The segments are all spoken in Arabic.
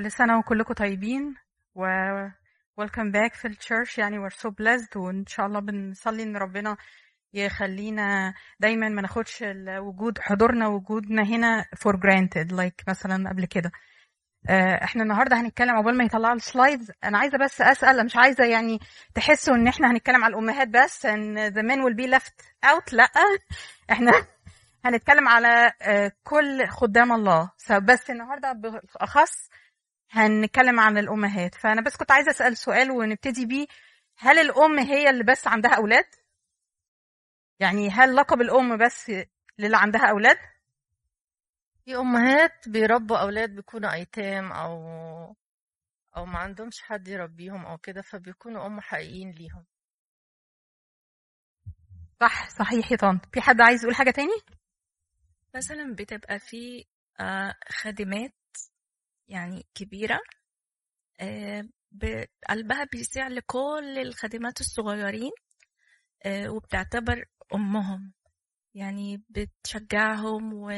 كل سنة وكلكم طيبين. و welcome back في ال church يعني we're so blessed. وإن شاء الله بنصلي إن ربنا يخلينا دايما ما ناخدش وجود حضورنا وجودنا هنا for granted. Like مثلا قبل كده. آه، إحنا النهارده هنتكلم عقبال ما يطلعوا ال slides أنا عايزة بس أسأل مش عايزة يعني تحسوا إن إحنا هنتكلم على الأمهات بس إن the men will be left out لأ. إحنا هنتكلم على آه، كل خدام الله. بس النهارده بالاخص هنتكلم عن الأمهات. فأنا بس كنت عايزة أسأل سؤال ونبتدي بيه. هل الأم هي اللي بس عندها أولاد؟ يعني هل لقب الأم بس للي عندها أولاد؟ في أمهات بيربوا أولاد بيكونوا أيتام أو أو ما عندهمش حد يربيهم أو كده فبيكونوا أم حقيقيين ليهم. صح صحيح يا طنط. في حد عايز يقول حاجة تاني؟ مثلا بتبقى في آه، خادمات يعني كبيرة آه، قلبها بيسيع لكل الخادمات الصغيرين آه، وبتعتبر أمهم. يعني بتشجعهم و...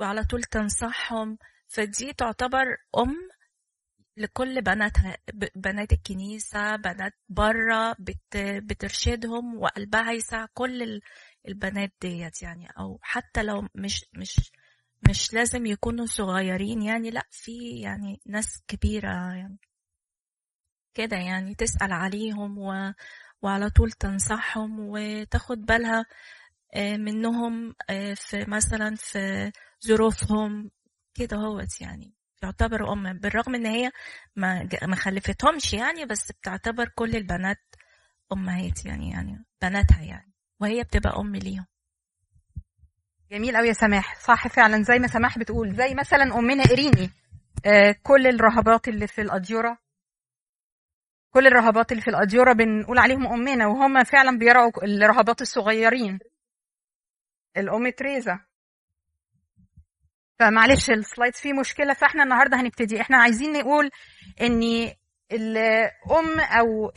وعلى طول تنصحهم. فدي تعتبر أم لكل بناتها بنات الكنيسة بنات برا بت... بترشدهم وقلبها يسع كل البنات ديت يعني. أو حتى لو مش مش مش لازم يكونوا صغيرين يعني لا في يعني ناس كبيرة يعني كده يعني تسأل عليهم و... وعلى طول تنصحهم وتاخد بالها آه، منهم آه، في مثلا في ظروفهم كده هوت يعني. تعتبر أم بالرغم إن هي ما ما خلفتهمش يعني بس بتعتبر كل البنات أمهات يعني يعني بناتها يعني وهي بتبقى أم ليهم. جميل قوي يا سماح. صح فعلا زي ما سماح بتقول. زي مثلا امنا اريني آه كل الرهبات اللي في الاديره كل الرهبات اللي في الاديره بنقول عليهم أمنا وهم فعلا بيرعوا الرهبات الصغيرين. الأم تريزا. فمعلش ال slides فيه مشكلة فإحنا النهارده هنبتدي. إحنا عايزين نقول إن الأم أو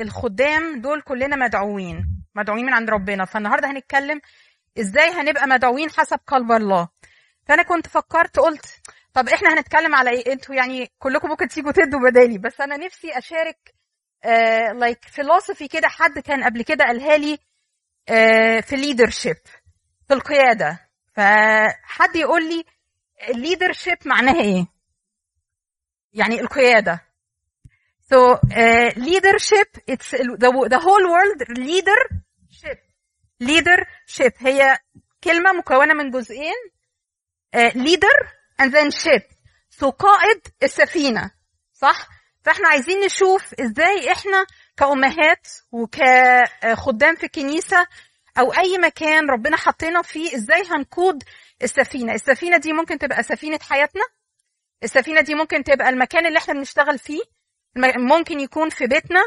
الخدام دول كلنا مدعوين. مدعوين من عند ربنا. فالنهاردة هنتكلم إزاي هنبقى مدعوين حسب قلب الله؟ فأنا كنت فكرت قلت طب إحنا هنتكلم على إيه؟ أنتوا يعني كلكم ممكن تيجوا تدوا بدالي بس أنا نفسي أشارك like uh, philosophy كده حد كان قبل كده قالها لي uh, في ال leadership في القيادة. فحد يقول لي الليدرشيب معناها إيه؟ يعني القيادة. So uh, leadership it's the, the whole world leadership leadership هي كلمة مكونة من جزئين. leader and then ship. So قائد السفينة. صح؟ فاحنا عايزين نشوف إزاي إحنا كأمهات وكخدام في الكنيسة أو أي مكان ربنا حطينا فيه إزاي هنقود السفينة. السفينة دي ممكن تبقى سفينة حياتنا. السفينة دي ممكن تبقى المكان اللي إحنا بنشتغل فيه. ممكن يكون في بيتنا.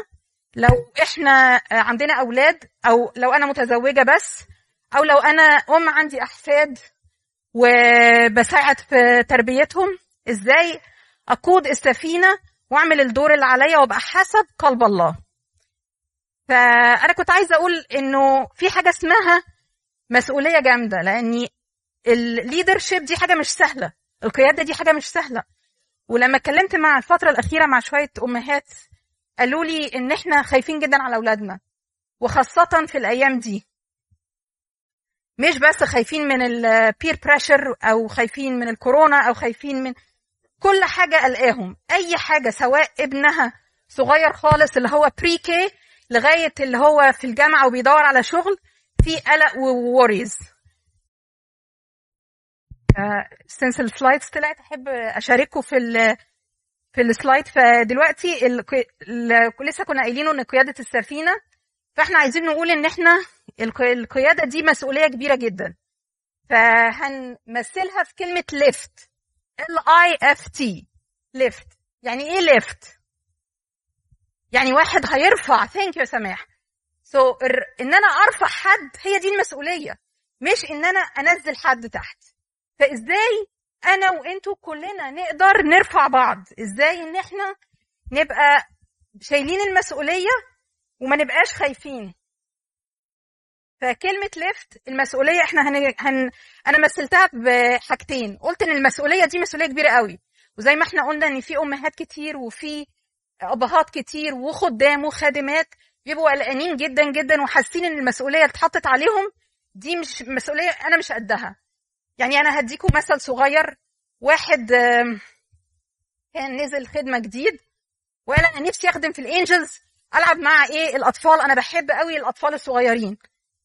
لو إحنا عندنا أولاد أو لو أنا متزوجة بس أو لو أنا أم عندي أحفاد وبساعد في تربيتهم إزاي أقود السفينة وأعمل الدور اللي عليا وأبقى حسب قلب الله؟ فأنا كنت عايزة أقول إنه في حاجة اسمها مسؤولية جامدة لاني ال leadership دي حاجة مش سهلة القيادة دي حاجة مش سهلة. ولما اتكلمت مع الفترة الأخيرة مع شوية أمهات قالوا لي إن إحنا خايفين جدا على أولادنا وخاصة في الأيام دي. مش بس خايفين من ال peer pressure أو خايفين من الكورونا أو خايفين من كل حاجة قلقاهم أي حاجة سواء ابنها صغير خالص اللي هو pre-K لغاية اللي هو في الجامعة وبيدور على شغل في قلق و worries since ال slides طلعت أحب أشارككم في في ال slide فدلوقتي. لسه كنا قايلينه إن قيادة السفينة فإحنا عايزين نقول إن إحنا القيادة دي مسؤولية كبيرة جدا. فهنمثلها في كلمة lift L I F T lift يعني إيه lift يعني واحد هيرفع thank you سماح. so so, إن أنا أرفع حد هي دي المسؤولية. مش إن أنا أنزل حد تحت. فإزاي أنا وإنتوا كلنا نقدر نرفع بعض. إزاي إن إحنا نبقى شايلين المسؤولية وما نبقاش خايفين؟ فكلمة lift المسؤولية إحنا هن... هن... أنا مثلتها بحاجتين. قلت إن المسؤولية دي مسؤولية كبيرة قوي. وزي ما إحنا قلنا إن في أمهات كتير وفي أبهات كتير وخدام وخادمات بيبقوا قلقانين جدا جدا وحاسين إن المسؤولية اللي اتحطت عليهم. دي مش مسؤولية أنا مش قدها. يعني أنا هديكم مثل صغير. واحد كان نزل خدمة جديد وقال أنا نفسي أخدم في الإنجلز ألعب مع إيه؟ الأطفال. أنا بحب قوي الأطفال الصغيرين.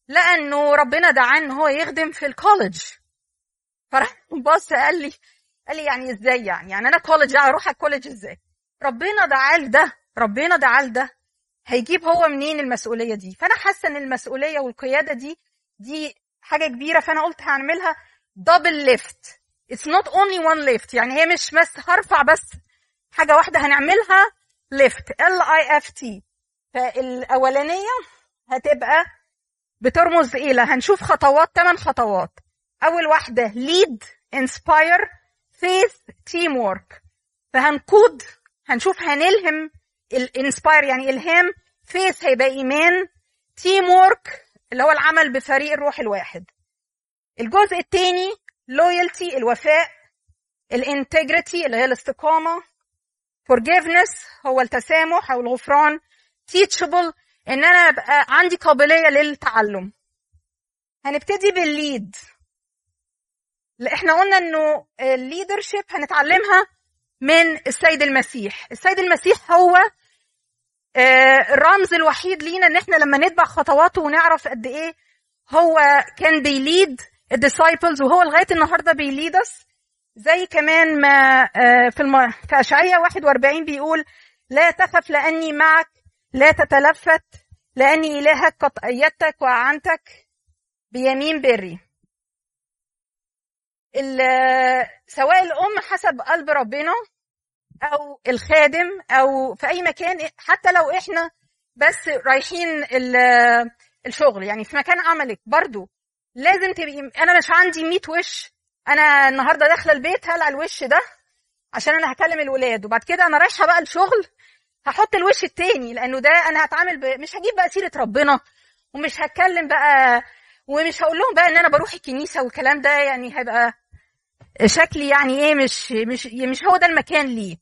لأنه ربنا دعاه إن هو يخدم في ال college فراح بص قال لي قال لي يعني إزاي يعني؟ يعني أنا college أروح ال college إزاي؟ ربنا دعاه لده ربنا دعاه لده هيجيب هو منين المسؤولية دي؟ فأنا حاسة إن المسؤولية والقيادة دي دي حاجة كبيرة فأنا قلت هعملها. double lift it's not only one lift يعني هي مش بس هرفع بس حاجة واحدة هنعملها lift L I F T فالأولانية هتبقى بترمز إلى هنشوف خطوات ثمان خطوات. أول واحدة lead inspire faith teamwork فهنقود هنشوف هنلهم ال inspire يعني الهام faith هيبقى إيمان. teamwork اللي هو العمل بفريق الروح الواحد. الجزء الثاني loyalty الوفاء ال integrity اللي هي الاستقامة forgiveness هو التسامح أو الغفران teachable إن أنا أبقى عندي قابلية للتعلم. هنبتدي بال lead إحنا قلنا إنه ال leadership هنتعلمها من السيد المسيح. السيد المسيح هو آه، الرمز الوحيد لينا إن إحنا لما نتبع خطواته ونعرف قد إيه هو كان بي lead ال disciples وهو لغاية النهارده بي lead us زي كمان ما آه، في الم... في اشعياء 41 بيقول لا تخف لأني معك لا تتلفت لأني إلهك قد أيدتك وأعنتك بيمين بري. سواء الأم حسب قلب ربنا أو الخادم أو في أي مكان حتى لو إحنا بس رايحين ال- الشغل يعني في مكان عملك. برضو لازم تبقي أنا مش عندي 100 وش. أنا النهارده داخلة البيت هلع الوش ده عشان أنا هكلم الولاد. وبعد كده أنا رايحة بقى الشغل هحط الوش التاني لأنه ده أنا هتعامل ب... مش هجيب بقى سيرة ربنا ومش هتكلم بقى ومش هقول لهم بقى إن أنا بروح الكنيسة والكلام ده. يعني هيبقى شكلي يعني إيه مش مش مش هو ده المكان ليه.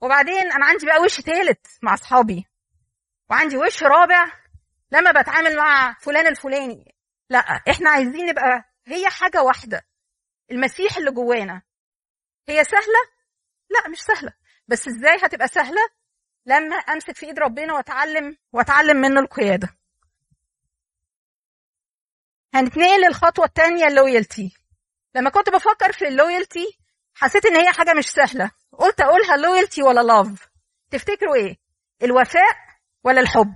وبعدين أنا عندي بقى وش تالت مع أصحابي وعندي وش رابع لما بتعامل مع فلان الفلاني. لا إحنا عايزين نبقى هي حاجة واحدة. المسيح اللي جوانا هي سهلة؟ لا مش سهلة. بس إزاي هتبقى سهلة؟ لما أمسك في إيد ربنا وأتعلم وأتعلم منه القيادة. هنتنقل للخطوة الثانية ال loyalty. لما كنت بفكر في ال loyalty حسيت إن هي حاجة مش سهلة. قلت أقولها loyalty ولا love تفتكروا إيه؟ الوفاء ولا الحب؟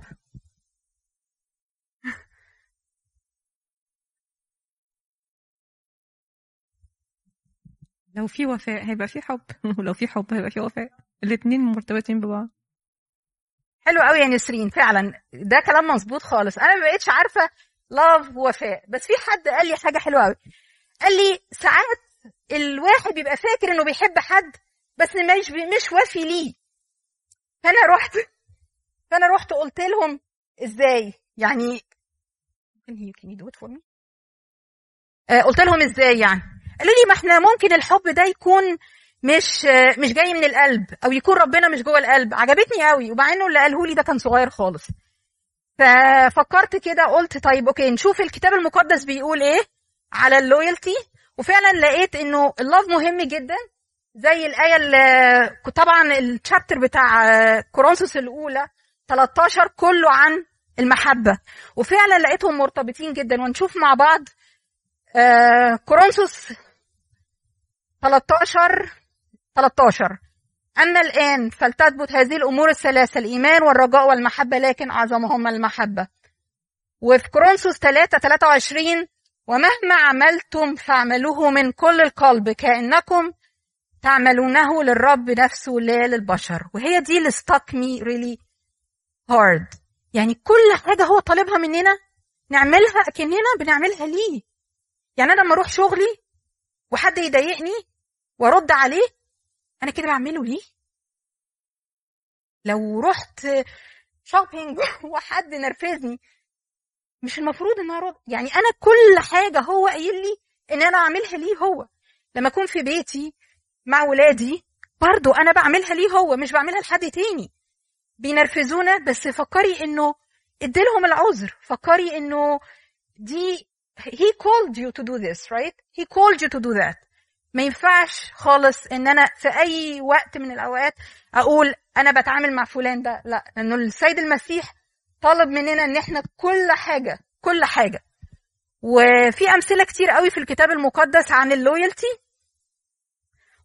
لو في وفاء هيبقى في حب. ولو في حب هيبقى في وفاء. الاتنين مرتبطين ببعض. حلو قوي يا نسرين. فعلا. ده كلام مظبوط خالص. أنا ما بقتش عارفة لاف ووفاء بس في حد قال لي حاجة حلوة قوي. قال لي ساعات الواحد بيبقى فاكر إنه بيحب حد بس مش مش وافي ليه. فأنا رحت فأنا رحت قلت لهم إزاي؟ يعني can you can you do it for me? آه قلت لهم إزاي يعني؟ قالوا لي ما إحنا ممكن الحب ده يكون مش مش جاي من القلب أو يكون ربنا مش جوه القلب. عجبتني قوي. ومع انه اللي قاله لي ده كان صغير خالص. ففكرت كده قلت طيب أوكي نشوف الكتاب المقدس بيقول إيه على اللويالتي. وفعلا لقيت إنه اللوف مهم جدا زي الآية اللي طبعا الشابتر بتاع كورنثوس الأولى 13 كله عن المحبة. وفعلا لقيتهم مرتبطين جدا. ونشوف مع بعض آه، كورنثوس 13 13 أما الآن فلتثبت هذه الأمور الثلاثة الإيمان والرجاء والمحبة لكن أعظمهما المحبة. وفي كورنثوس 3 23 ومهما عملتم فاعملوه من كل القلب كأنكم تعملونه للرب نفسه لا للبشر. وهي دي اللي stuck me really hard. يعني كل حاجة هو طالبها مننا نعملها أكننا بنعملها ليه؟ يعني أنا لما أروح شغلي وحد يضايقني وأرد عليه أنا كده بعمله ليه؟ لو رحت شوبينج وحد نرفزني مش المفروض إن أرد. يعني أنا كل حاجة هو قايل لي إن أنا أعملها ليه هو. لما أكون في بيتي مع ولادي برضو أنا بعملها ليه هو مش بعملها لحد تاني. بينرفزونا بس فكري إنه اديلهم العذر. فكري إنه دي he called you to do this right? He called you to do that. ما ينفعش خالص إن أنا في أي وقت من الأوقات أقول أنا بتعامل مع فلان ده لا لأنه السيد المسيح طلب مننا إن إحنا كل حاجة كل حاجة. وفي أمثلة كتير قوي في الكتاب المقدس عن ال loyalty.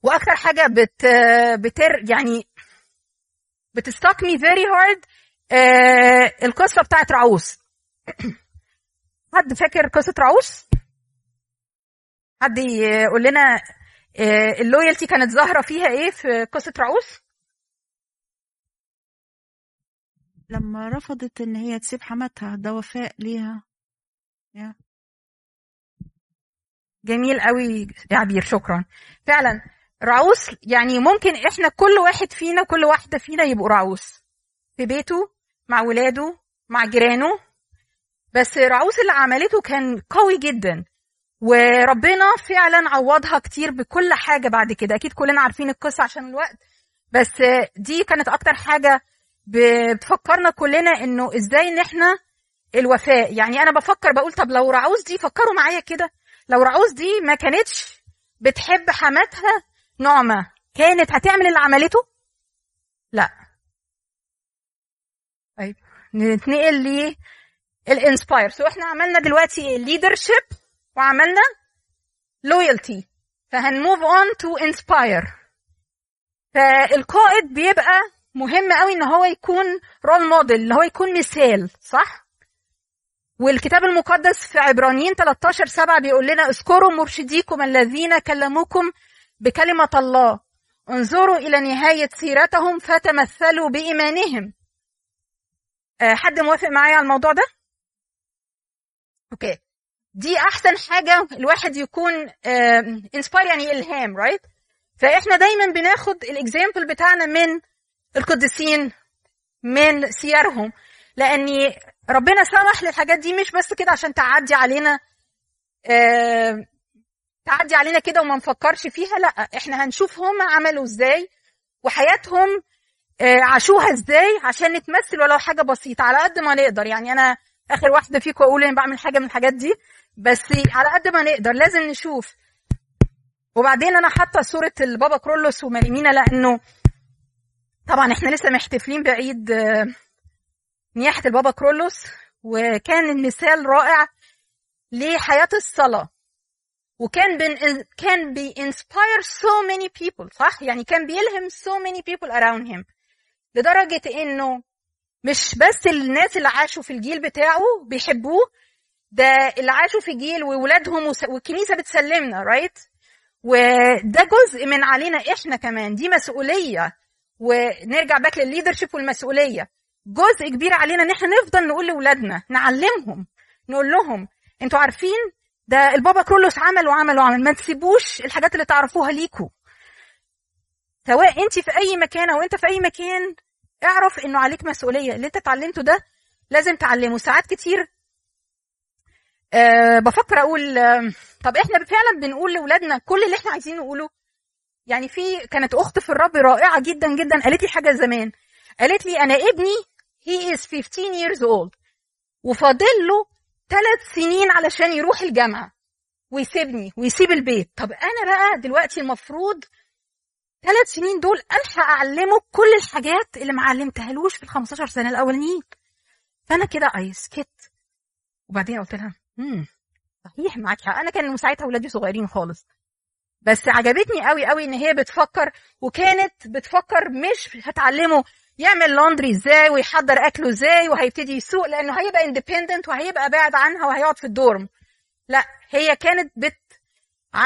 وأكتر حاجة بت بتر يعني بت struck me very hard القصة بتاعت راعوث. حد فاكر قصة راعوث؟ حد يقول لنا آه، اللويالتي كانت ظاهرة فيها إيه؟ في قصة رعوس لما رفضت إن هي تسيب حماتها ده وفاء ليها. يا. جميل قوي يا عبير شكرا. فعلا رعوس يعني ممكن إحنا كل واحد فينا كل واحدة فينا يبقوا رعوس في بيته مع ولاده مع جيرانه. بس رعوس اللي عملته كان قوي جدا. وربنا فعلا عوضها كتير بكل حاجة بعد كده. أكيد كلنا عارفين القصة عشان الوقت بس دي كانت أكتر حاجة بتفكرنا كلنا إنه إزاي إن إحنا الوفاء. يعني أنا بفكر بقول طب لو رعوز دي فكروا معايا كده. لو رعوز دي ما كانتش بتحب حماتها نعمة كانت هتعمل اللي عملته؟ لا. طيب نتنقل ل ال inspire so إحنا عملنا دلوقتي leadership وعملنا loyalty فهن move on to inspire فالقائد بيبقى مهم قوي إن هو يكون role model اللي هو يكون مثال صح؟ والكتاب المقدس في عبرانيين 13 7 بيقول لنا اذكروا مرشديكم الذين كلموكم بكلمة الله. انظروا إلى نهاية سيرتهم فتمثلوا بإيمانهم. أه حد موافق معايا على الموضوع ده؟ okay. دي أحسن حاجة الواحد يكون inspire يعني إلهام right? فإحنا دايما بناخد ال example بتاعنا من القديسين من سيرهم لأن ربنا سمح للحاجات دي مش بس كده عشان تعدي علينا تعدي علينا كده وما نفكرش فيها لأ إحنا هنشوف هم عملوا إزاي وحياتهم آه عاشوها إزاي عشان نتمثل ولو حاجة بسيطة على قد ما نقدر يعني أنا آخر واحدة فيكم أقول أنا بعمل حاجة من الحاجات دي. بس على قد ما نقدر لازم نشوف. وبعدين أنا حاطة صورة البابا كرولوس وماريمينا لأنه طبعا إحنا لسه محتفلين بعيد نياحة البابا كرولوس. وكان المثال رائع لحياة الصلاة. وكان بين كان بي inspire so many people صح؟ يعني كان بيلهم so many people around him. لدرجة إنه مش بس الناس اللي عاشوا في الجيل بتاعه بيحبوه ده اللي عاشوا في جيل وولادهم والكنيسة بتسلمنا right? وده جزء من علينا إحنا كمان دي مسؤولية. ونرجع back لل leadership والمسؤولية. جزء كبير علينا إن إحنا نفضل نقول لاولادنا نعلمهم نقول لهم أنتوا عارفين؟ ده البابا كرولوس عمل وعمل وعمل ما تسيبوش الحاجات اللي تعرفوها ليكوا. سواء انت في أي مكان أو أنت في أي مكان اعرف انه عليك مسؤولية اللي انت اتعلمته ده لازم تعلمه. ساعات كتير أه بفكر أقول طب إحنا فعلا بنقول لاولادنا كل اللي إحنا عايزين نقوله؟ يعني في كانت اخت في الرب رائعة جدا جدا قالت لي حاجة زمان. قالت لي أنا ابني he is 15 years old. وفاضل له ثلاث سنين علشان يروح الجامعة ويسيبني ويسيب البيت. طب أنا بقى دلوقتي المفروض ثلاث سنين دول الحق أعلمه كل الحاجات اللي ما علمتهالوش في ال 15 سنة الأولانيين. فأنا كده اي سكت وبعدين قلت لها امم صحيح معاك حق. أنا كان ساعتها ولادي صغيرين خالص. بس عجبتني قوي قوي إن هي بتفكر وكانت بتفكر مش هتعلمه يعمل laundry إزاي ويحضر أكله إزاي وهيبتدي يسوق لأنه هيبقى independent وهيبقى بعد عنها وهيقعد في ال dorm. لا هي كانت بت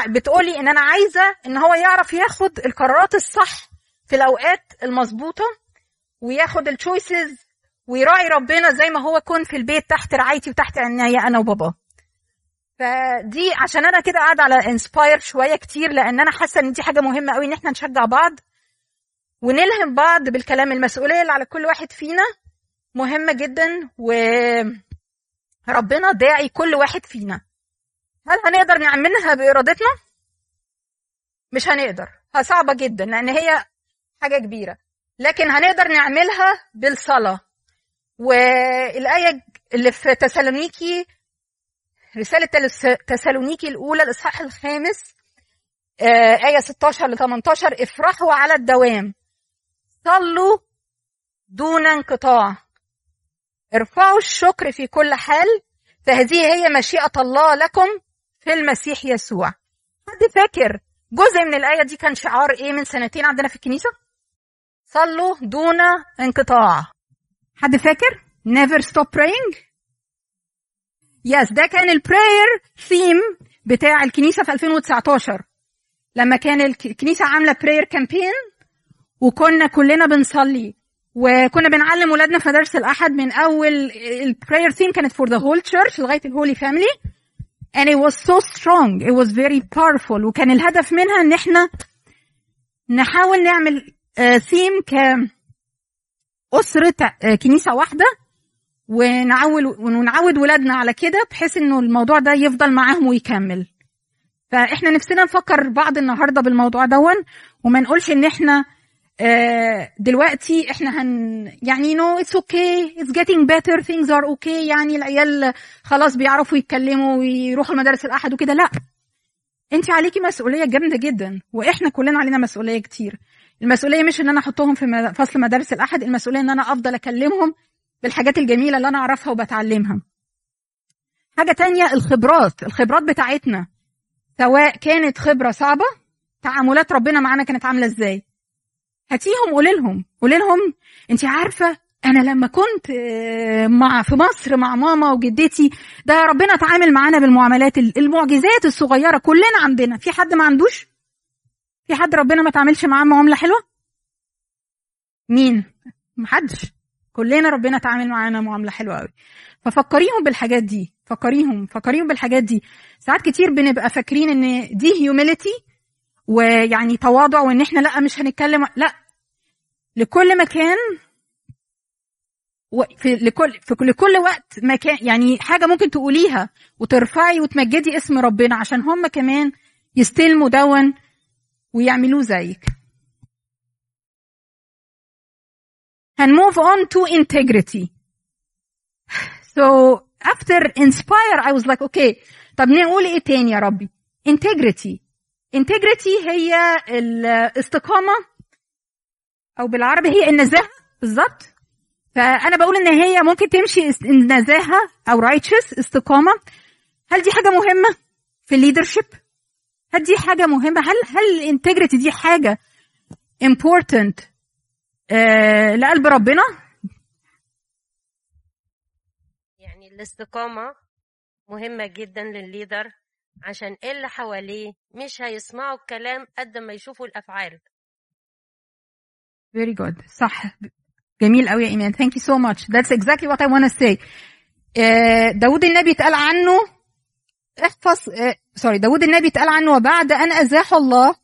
بتقولي إن أنا عايزة إن هو يعرف ياخد القرارات الصح في الأوقات المظبوطة وياخد ال choices ويراعي ربنا زي ما هو كان في البيت تحت رعايتي وتحت عناية أنا وبابا. فدي عشان أنا كده قاعدة على inspire شوية كتير لأن أنا حاسة إن دي حاجة مهمة قوي إن إحنا نشجع بعض ونلهم بعض بالكلام. المسؤولية اللي على كل واحد فينا مهمة جدا وربنا داعي كل واحد فينا. هل هنقدر نعملها بإرادتنا؟ مش هنقدر. صعبة جدا لأن هي حاجة كبيرة. لكن هنقدر نعملها بالصلاة. والآية اللي في تسالونيكي رسالة تلس- تسالونيكي الأولى الإصحاح الخامس آه، آية 16 ل 18 افرحوا على الدوام. صلوا دون انقطاع. ارفعوا الشكر في كل حال. فهذه هي مشيئة الله لكم. في المسيح يسوع. حد فاكر جزء من الآية دي كان شعار إيه من سنتين عندنا في الكنيسة؟ صلوا دون انقطاع. حد فاكر؟ never stop praying. yes ده كان ال prayer theme بتاع الكنيسة في 2019 لما كان الك- الكنيسة عاملة prayer campaign وكنا كلنا بنصلي وكنا بنعلم ولادنا في مدارس الأحد من أول ال prayer theme كانت for the whole church لغاية ال holy family and it was so strong. It was very powerful. وكان الهدف منها إن إحنا نحاول نعمل ثيم كأسرة آه، كنيسة واحدة ونعود ونعود ولادنا على كده بحيث إنه الموضوع ده يفضل معاهم ويكمل. فإحنا نفسنا نفكر بعض النهارده بالموضوع ده وما نقولش إن إحنا آه، دلوقتي إحنا هن يعني no it's okay it's getting better. Things are okay. يعني العيال خلاص بيعرفوا يتكلموا ويروحوا المدارس الأحد وكده. لا. انت عليكي مسؤولية جامدة جدا. وإحنا كلنا علينا مسؤولية كتير. المسؤولية مش ان أنا احطهم في فصل مدارس الأحد. المسؤولية ان أنا افضل اكلمهم بالحاجات الجميلة اللي أنا اعرفها وبتعلمها. حاجة تانية الخبرات. الخبرات بتاعتنا. سواء كانت خبرة صعبة تعاملات ربنا معانا كانت عاملة إزاي. هاتيهم قولي لهم. قولي لهم انت عارفة أنا لما كنت آه، مع في مصر مع ماما وجدتي ده ربنا تعامل معانا بالمعاملات ال- المعجزات الصغيرة كلنا عندنا. في حد ما عندوش؟ في حد ربنا ما تعاملش معاه معاملة حلوة؟ مين؟ محدش. كلنا ربنا تعامل معانا معاملة حلوة قوي ففكريهم بالحاجات دي. فكريهم فكريهم بالحاجات دي. ساعات كتير بنبقى فاكرين إن دي هيوميليتي ويعني تواضع وإن إحنا لأ مش هنتكلم لأ. لكل مكان في لكل في كل- لكل وقت مكان يعني حاجة ممكن تقوليها وترفعي وتمجدي اسم ربنا عشان هم كمان يستلموا دون ويعملوه زيك. هنموف on to integrity. So after inspire I was like okay. طب نقول إيه تاني يا ربي؟ Integrity. Integrity هي الاستقامة أو بالعربي هي النزاهة بالظبط فأنا بقول إن هي ممكن تمشي است- النزاهة أو righteous استقامة هل دي حاجة مهمة في ال leadership؟ هل دي حاجة مهمة؟ هل هل ال integrity دي حاجة important آه لقلب ربنا؟ يعني الاستقامة مهمة جدا للل leader عشان اللي حواليه مش هيسمعوا الكلام قد ما يشوفوا الأفعال Very good. صح. جميل قوي يا إيمان. Thank you so much. That's exactly what I want to say. آه، داود النبي اتقال عنه احفظ سوري داود النبي اتقال عنه وبعد أن ازاح الله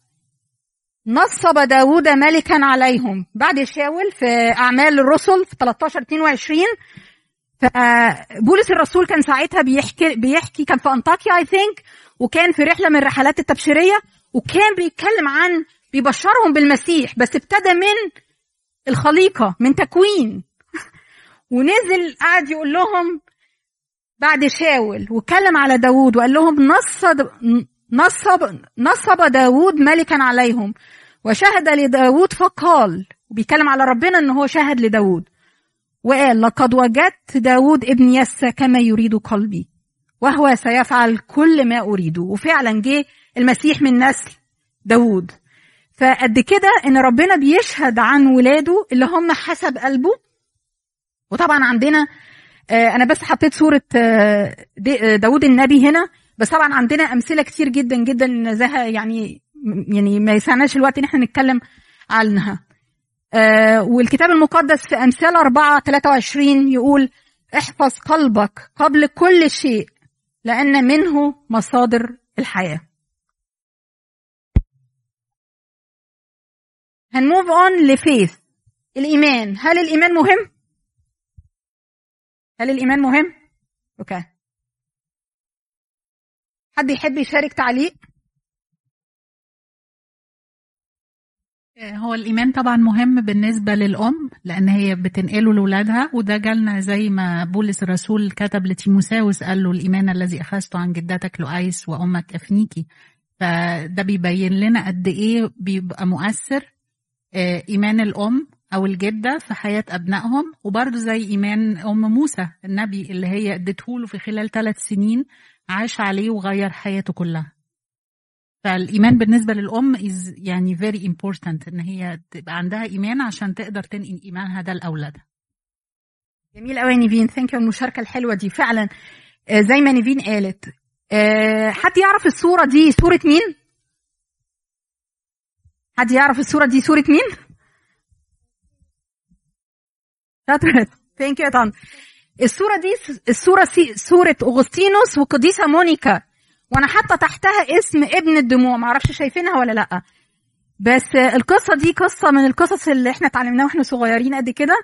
نصب داود ملكا عليهم بعد شاول في أعمال الرسل في 13 22 فبولس الرسول كان ساعتها بيحكي بيحكي كان في أنطاكيا اي ثينك وكان في رحلة من الرحلات التبشيرية وكان بيتكلم عن بيبشرهم بالمسيح بس ابتدى من الخليقة من تكوين. ونزل قعد يقول لهم بعد شاول واتكلم على داوود وقال لهم نصب نصب نصب داوود ملكا عليهم وشهد لداوود فقال وبيتكلم على ربنا إن هو شهد لداوود وقال لقد وجدت داود ابن يسى كما يريد قلبي. وهو سيفعل كل ما أريده. وفعلا جه المسيح من نسل داود فقد كده إن ربنا بيشهد عن ولاده اللي هم حسب قلبه. وطبعا عندنا آه أنا بس حطيت صورة آه داود النبي هنا. بس طبعا عندنا أمثلة كتير جدا جدا النزاهه يعني يعني ما يسعناش الوقت إن إحنا نتكلم عنها. آه والكتاب المقدس في أمثال 4 23 يقول احفظ قلبك قبل كل شيء. لأن منه مصادر الحياة ه move on ل faith الإيمان هل الإيمان مهم؟ هل الإيمان مهم؟ okay حد يحب يشارك تعليق؟ هو الإيمان طبعا مهم بالنسبة للأم لأن هي بتنقله لأولادها وده جالنا زي ما بولس الرسول كتب لتيموثاوس قال له الإيمان الذي أخذته عن جدتك لوئيس وأمك أفنيكي. فده بيبين لنا قد إيه بيبقى مؤثر آه، إيمان الأم أو الجدة في حياة أبنائهم وبرضه زي إيمان أم موسى النبي اللي هي اديته له في خلال ثلاث سنين عاش عليه وغير حياته كلها. فالإيمان بالنسبة للأم is يعني very important إن هي تبقى عندها إيمان عشان تقدر تنقل إيمانها ده لأولادها جميل قوي يا نيفين thank you المشاركة الحلوة دي. فعلا آه، زي ما نيفين قالت آه، حد يعرف الصورة دي صورة مين؟ حد يعرف الصورة دي صورة مين؟ thank you يا الصورة دي الصورة دي صورة أغسطينوس وقديسة مونيكا. وأنا حاطه تحتها اسم ابن الدموع معرفش شايفينها ولا لأ. بس القصة دي قصة من القصص اللي إحنا اتعلمناها وإحنا صغيرين قد كده.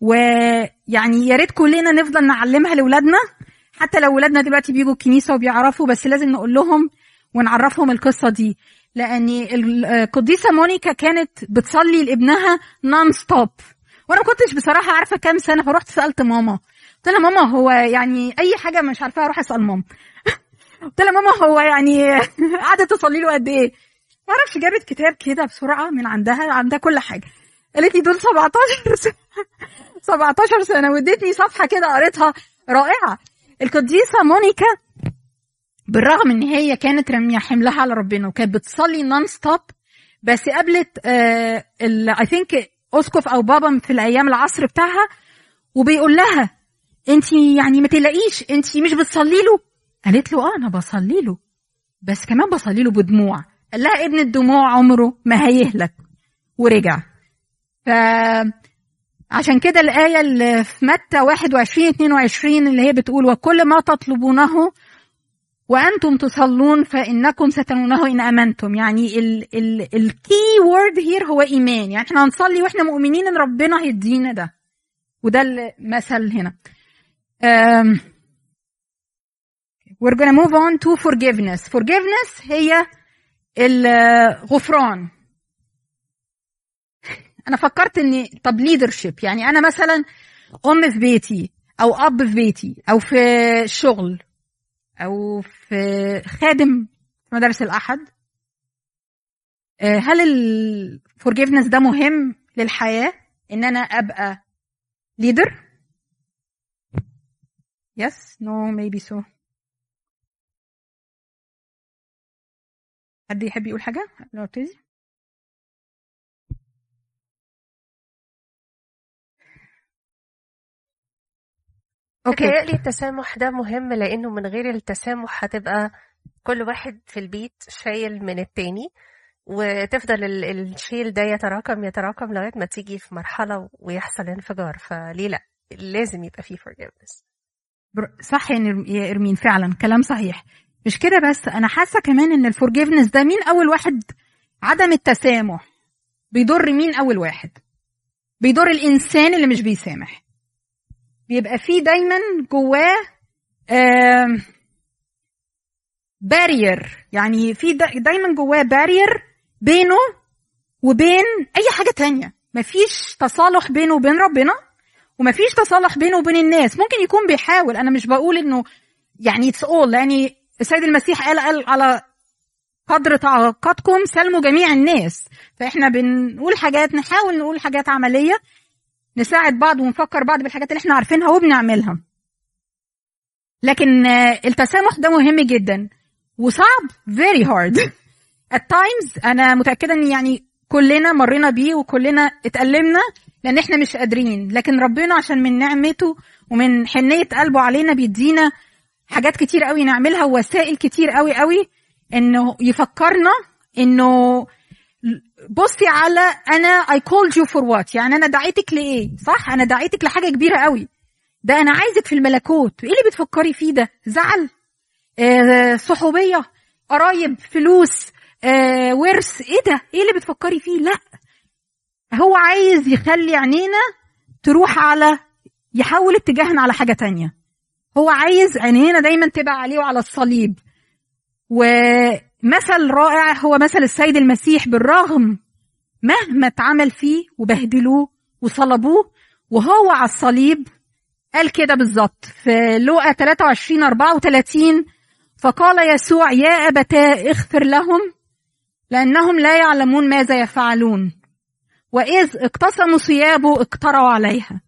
ويعني يا ريت كلنا نفضل نعلمها لاولادنا حتى لو ولادنا دلوقتي بيجوا الكنيسة وبيعرفوا بس لازم نقول لهم ونعرفهم القصة دي. لأن القديسة مونيكا كانت بتصلي لابنها non stop وأنا ما كنتش بصراحة عارفة كام سنة فرحت سألت ماما. قلت لها ماما هو يعني أي حاجة مش عارفاها أروح أسأل ماما. قلت لها ماما هو يعني قعدت تصلي له قد إيه؟ ما أعرفش جابت كتاب كده بسرعة من عندها عندها كل حاجة. قالت لي دول 17 سنة 17 سنة. وادتني صفحة كده قريتها رائعة. القديسة مونيكا بالرغم إن هي كانت رامية حملها على ربنا وكانت بتصلي non stop بس قابلت I think أسقف أو بابا في الأيام العصر بتاعها وبيقول لها انت يعني ما تلاقيش انت مش بتصلي له قالت له آه أنا بصلي له. بس كمان بصلي له بدموع. قال لها ابن الدموع عمره ما هيهلك. ورجع. ف عشان كده الآية اللي في متى 21 22 اللي هي بتقول وكل ما تطلبونه وأنتم تصلون فإنكم ستنالونه إن آمنتم. يعني ال key word here هو إيمان. يعني إحنا هنصلي وإحنا مؤمنين إن ربنا هيدينا ده. وده المثل هنا. We're gonna move on to forgiveness. Forgiveness هي الغفران. أنا فكرت ان طب leadership يعني أنا مثلا أم في بيتي أو أب في بيتي أو في الشغل أو في خادم في مدارس الأحد. آه، هل ال forgiveness ده مهم للحياة؟ إن أنا أبقى leader yes no maybe so حد يحب يقول حاجة؟ قبل ما ابتدي. okay. متهيألي التسامح ده مهم لأنه من غير التسامح هتبقى كل واحد في البيت شايل من التاني وتفضل ال- الشيل ده يتراكم يتراكم لغاية ما تيجي في مرحلة ويحصل انفجار. فليه لأ؟ لازم يبقى فيه forgiveness. صح يا نر- يا إرمين فعلا كلام صحيح. مش كده بس؟ أنا حاسة كمان إن الفورجيفنس ده مين أول واحد؟ عدم التسامح. بيضر مين أول واحد؟ بيضر الإنسان اللي مش بيسامح. بيبقى فيه دايما جواه barrier يعني في دا- دايما جواه barrier بينه وبين أي حاجة تانية. مفيش تصالح بينه وبين ربنا ومفيش تصالح بينه وبين الناس. ممكن يكون بيحاول. أنا مش بقول إنه يعني it's all يعني السيد المسيح قال قال على قدر طاقتكم سلموا جميع الناس. فإحنا بنقول حاجات نحاول نقول حاجات عملية نساعد بعض ونفكر بعض بالحاجات اللي إحنا عارفينها وبنعملها. لكن التسامح ده مهم جدا وصعب very hard. At times أنا متأكدة إن يعني كلنا مرينا بيه وكلنا اتألمنا لأن إحنا مش قادرين. لكن ربنا عشان من نعمته ومن حنية قلبه علينا بيدينا حاجات كتير قوي نعملها ووسائل كتير قوي قوي إنه يفكرنا إنه بصي على أنا I called you for what يعني أنا دعيتك لإيه؟ صح؟ أنا دعيتك لحاجة كبيرة قوي. ده أنا عايزك في الملكوت. إيه اللي بتفكري فيه ده؟ زعل آه صحوبية قرايب فلوس آه ورث. إيه ده؟ إيه اللي بتفكري فيه؟ لأ. هو عايز يخلي عينينا تروح على يحول اتجاهنا على حاجة تانية. هو عايز عينينا دايما تبقى عليه وعلى الصليب. ومثل رائع هو مثل السيد المسيح بالرغم مهما اتعمل فيه وبهدلوه وصلبوه وهو على الصليب. قال كده بالظبط في لوقا 23 34 فقال يسوع يا أبتاه اغفر لهم لأنهم لا يعلمون ماذا يفعلون. وإذ اقتسموا ثيابه اقترعوا عليها.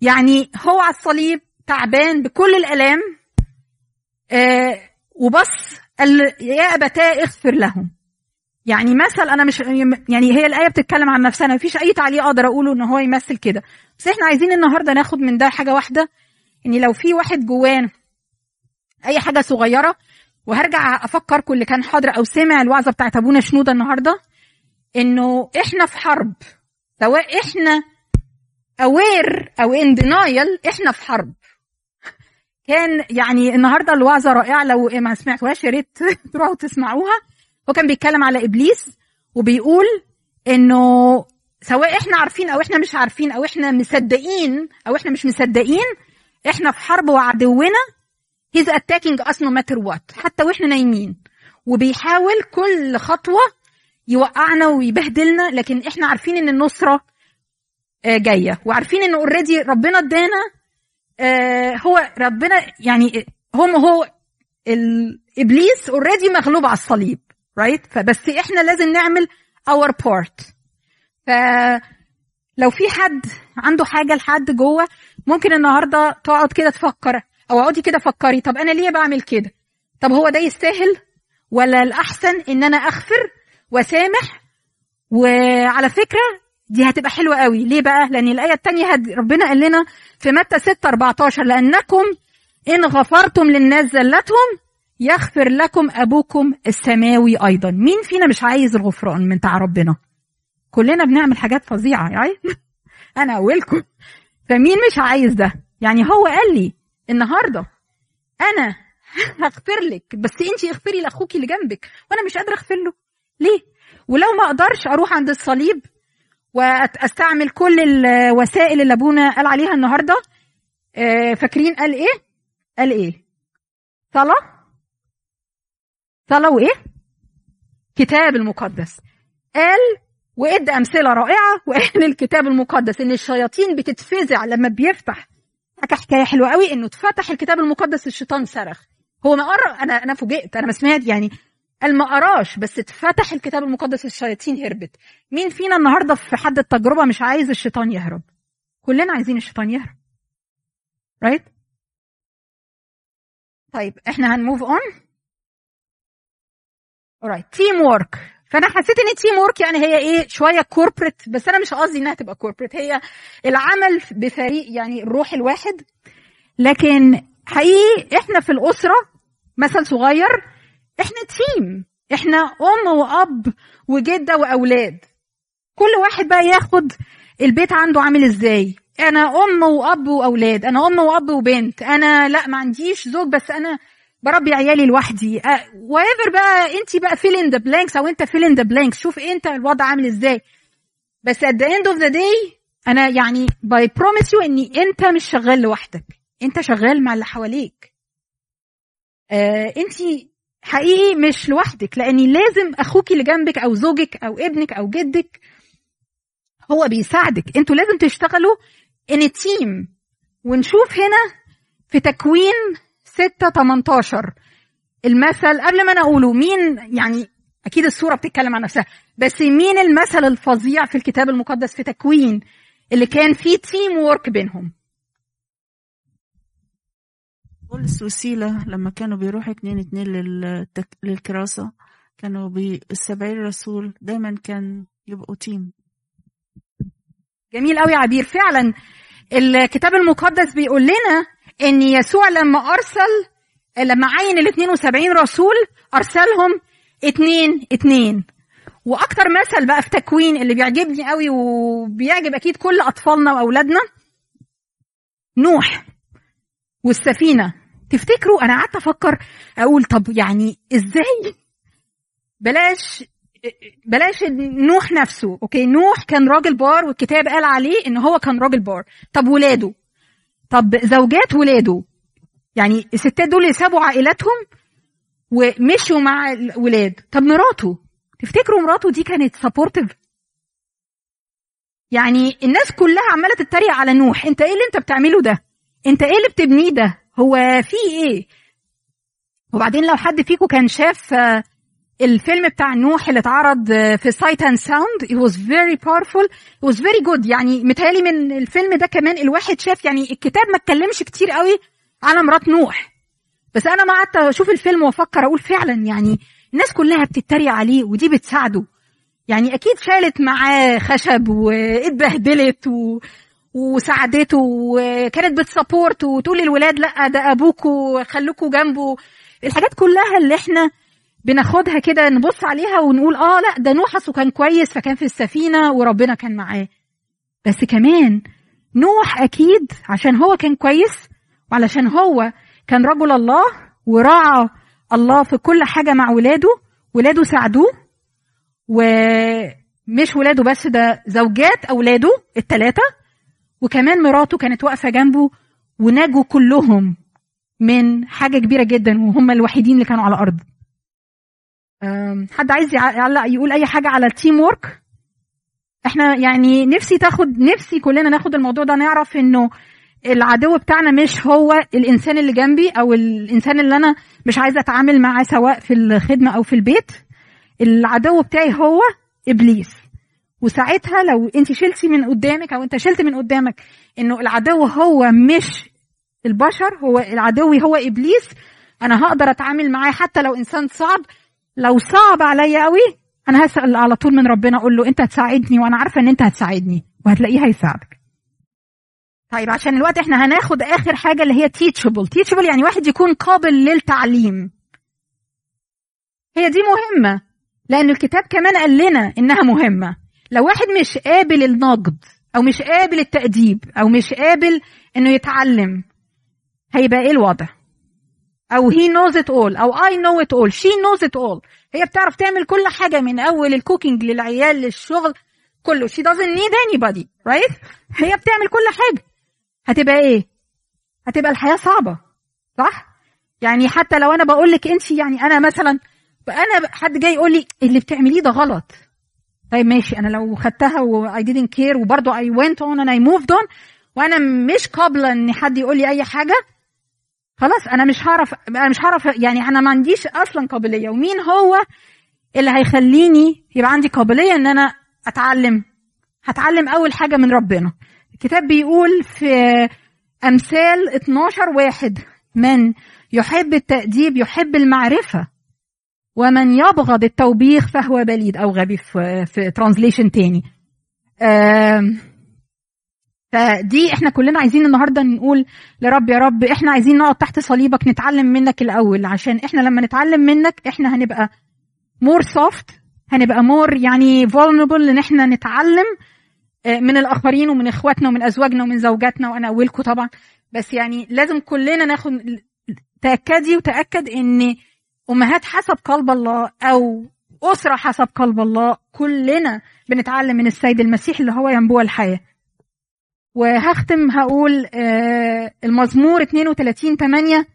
يعني هو على الصليب تعبان بكل الآلام آه وبص قال يا أبتاه اغفر لهم. يعني مثل أنا مش يعني هي الآية بتتكلم عن نفسها ما فيش أي تعليق أقدر أقوله إن هو يمثل كده. بس إحنا عايزين النهارده ناخد من ده حاجة واحدة ان لو في واحد جواه أي حاجة صغيرة وهرجع افكركم اللي كان حاضر أو سمع الوعظة بتاعت أبونا شنودة النهارده إنه إحنا في حرب. سواء إحنا اوير أو ان دينايل إحنا في حرب. كان يعني النهارده الوعظة رائعة. لو ما سمعتوهاش يا ريت تروحوا تسمعوها. هو كان بيتكلم على إبليس وبيقول إنه سواء إحنا عارفين أو إحنا مش عارفين أو إحنا مصدقين أو إحنا مش مصدقين إحنا في حرب وعدونا. He's attacking us no matter what. حتى وإحنا نايمين. وبيحاول كل خطوة يوقعنا ويبهدلنا لكن إحنا عارفين إن النصرة آه، جاية. وعارفين إن اوريدي ربنا ادانا هو ربنا يعني هم هو الابليس already مغلوب على الصليب right right? فبس إحنا لازم نعمل our part فلو في حد عنده حاجة لحد جوه ممكن النهارده تقعد كده تفكر أو اقعدي كده فكري طب أنا ليه بعمل كده؟ طب هو ده يستاهل؟ ولا الأحسن إن أنا أغفر وسامح؟ وعلى فكرة دي هتبقى حلوة قوي. ليه بقى؟ لأن الآية الثانية. ربنا قال لنا في متى 6 14 لأنكم إن غفرتم للناس زلتهم يغفر لكم أبوكم السماوي أيضا. مين فينا مش عايز الغفران من بتاع ربنا؟ كلنا بنعمل حاجات فظيعة يعني أنا اولكم فمين مش عايز ده؟ يعني هو قال لي النهارده أنا هغفر لك بس أنت اغفري لاخوك اللي جنبك وأنا مش قادرة أغفر له. ليه؟ ولو ما أقدرش أروح عند الصليب وأستعمل كل الوسائل اللي أبونا قال عليها النهارده. آه، فاكرين قال إيه؟ قال إيه؟ صلاة؟ صلاة وإيه؟ كتاب المقدس. قال وادى أمثلة رائعة وقال الكتاب المقدس إن الشياطين بتتفزع لما بيفتح. حكى حكاية حلوة قوي إنه اتفتح الكتاب المقدس الشيطان صرخ. هو ما قرأ أنا أنا فوجئت أنا ما سمعت يعني. قال ما قراش بس اتفتح الكتاب المقدس الشياطين هربت. مين فينا النهارده في حد التجربة مش عايز الشيطان يهرب؟ كلنا عايزين الشيطان يهرب. right right? طيب إحنا هن move on alright. team work فأنا حسيت إن team work يعني هي إيه؟ شوية corporate بس أنا مش قصدي إنها تبقى corporate هي العمل بفريق يعني الروح الواحد. لكن حقيقي إحنا في الأسرة مثل صغير إحنا team إحنا أم وأب وجدة وأولاد. كل واحد بقى ياخد البيت عنده عامل إزاي. أنا أم وأب وأولاد. أنا أم وأب وبنت. أنا لا ما عنديش زوج بس أنا بربي عيالي لوحدي. whatever بقى أنت بقى fill in the blanks أو أنت fill in the blanks شوف أنت الوضع عامل إزاي. بس at the end of the day أنا يعني I promise you إني أنت مش شغال لوحدك. أنت شغال مع اللي حواليك. آه أنت حقيقي مش لوحدك لأني لازم أخوك اللي جنبك أو زوجك أو ابنك أو جدك هو بيساعدك. أنتوا لازم تشتغلوا ان تيم ونشوف هنا في تكوين 6 18 المثل قبل ما أنا أقوله مين يعني أكيد الصورة بتتكلم عن نفسها بس مين المثل الفظيع في الكتاب المقدس في تكوين اللي كان فيه team work بينهم؟ بولس وسيلة لما كانوا بيروحوا اتنين اتنين للتك... للكرازة كانوا بي... السبعين رسول دايما كان يبقوا team جميل قوي عبير. فعلا الكتاب المقدس بيقول لنا إن يسوع لما أرسل لما عين ال 72 رسول أرسلهم اتنين اتنين. وأكتر مثل بقى في تكوين اللي بيعجبني قوي وبيعجب أكيد كل أطفالنا وأولادنا نوح والسفينة. تفتكروا؟ أنا قعدت أفكر أقول طب يعني إزاي؟ بلاش بلاش نوح نفسه okay؟ نوح كان راجل بار والكتاب قال عليه إن هو كان راجل بار. طب ولاده؟ طب زوجات ولاده؟ يعني الستات دول سابوا عائلاتهم ومشوا مع الولاد. طب مراته؟ تفتكروا مراته دي كانت supportive يعني الناس كلها عمالة تتريق على نوح. أنت إيه اللي أنت بتعمله ده؟ أنت إيه اللي بتبنيه ده؟ هو في إيه؟ وبعدين لو حد فيكم كان شاف آه، الفيلم بتاع نوح اللي اتعرض آه، في Sight and Sound it was very powerful it was very good. يعني متهيألي من الفيلم ده كمان الواحد شاف يعني الكتاب ما اتكلمش كتير قوي على مرات نوح. بس أنا ما قعدت أشوف الفيلم وأفكر أقول فعلا يعني الناس كلها بتتريق عليه ودي بتساعده. يعني أكيد شالت معاه خشب واتبهدلت و... وساعدته وكانت بتسابورت وتقول للولاد لأ ده ابوكوا خلوكوا جنبه. الحاجات كلها اللي إحنا بناخدها كده نبص عليها ونقول آه لأ ده نوح اصله كان كويس فكان في السفينة وربنا كان معاه. بس كمان نوح أكيد عشان هو كان كويس وعلشان هو كان رجل الله وراعى الله في كل حاجة مع ولاده. ولاده ساعدوه ومش ولاده بس ده زوجات أولاده الثلاثه وكمان مراته كانت واقفة جنبه ونجوا كلهم من حاجة كبيرة جدا وهم الوحيدين اللي كانوا على الأرض حد عايز يع- يعلق يقول أي حاجة على ال team work إحنا يعني نفسي تاخد نفسي كلنا ناخد الموضوع ده نعرف إنه العدو بتاعنا مش هو الإنسان اللي جنبي أو الإنسان اللي أنا مش عايزة أتعامل معاه سواء في الخدمة أو في البيت. العدو بتاعي هو إبليس. وساعتها لو انت شلتي من قدامك أو انت شلت من قدامك انه العدو هو مش البشر هو العدو هو إبليس أنا هقدر أتعامل معاه حتى لو إنسان صعب. لو صعب عليا قوي أنا هسأل على طول من ربنا أقول له أنت هتساعدني وأنا عارفة إن أنت هتساعدني وهتلاقيه هيساعدك. طيب عشان الوقت إحنا هناخد آخر حاجة اللي هي teachable. teachable يعني واحد يكون قابل للتعليم. هي دي مهمة لأن الكتاب كمان قال لنا إنها مهمة. لو واحد مش قابل النقد أو مش قابل التأديب أو مش قابل إنه يتعلم هيبقى إيه الوضع؟ أو he knows it all أو I know it all she knows it all. هي بتعرف تعمل كل حاجة من أول الكوكينج للعيال للشغل كله. She doesn't need anybody right هي بتعمل كل حاجة. هتبقى إيه؟ هتبقى الحياة صعبة صح؟ يعني حتى لو أنا بقول لك انت يعني أنا مثلا أنا حد جاي يقول لي اللي بتعمليه ده غلط. طيب ماشي أنا لو خدتها و I didn't care وبرضه I went on and I moved on وأنا مش قابلة إن حد يقول لي أي حاجة خلاص أنا مش هعرف أنا مش هعرف يعني أنا ما عنديش أصلا قابلية. ومين هو اللي هيخليني يبقى عندي قابلية إن أنا أتعلم؟ هتعلم أول حاجة من ربنا. الكتاب بيقول في أمثال 12 واحد من يحب التأديب يحب المعرفة. ومن يبغض التوبيخ فهو بليد أو غبي في, في translation تاني. فدي إحنا كلنا عايزين النهارده نقول لرب يا رب إحنا عايزين نقعد تحت صليبك نتعلم منك الأول عشان إحنا لما نتعلم منك إحنا هنبقى more soft هنبقى more يعني vulnerable إن إحنا نتعلم آه، من الآخرين ومن إخواتنا ومن أزواجنا ومن زوجاتنا وأنا اولكم طبعا. بس يعني لازم كلنا ناخد تأكدي وتأكد إن أمهات حسب قلب الله أو أسرة حسب قلب الله كلنا بنتعلم من السيد المسيح اللي هو ينبوع الحياة. وهختم هقول آه، المزمور 32 8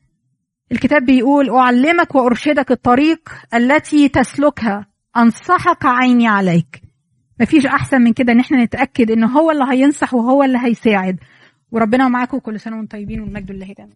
الكتاب بيقول أعلمك وأرشدك الطريق التي تسلكها أنصحك عيني عليك. مفيش أحسن من كده إن إحنا نتأكد إن هو اللي هينصح وهو اللي هيساعد. وربنا معاكم كل سنة وأنتم طيبين والمجد لله دائما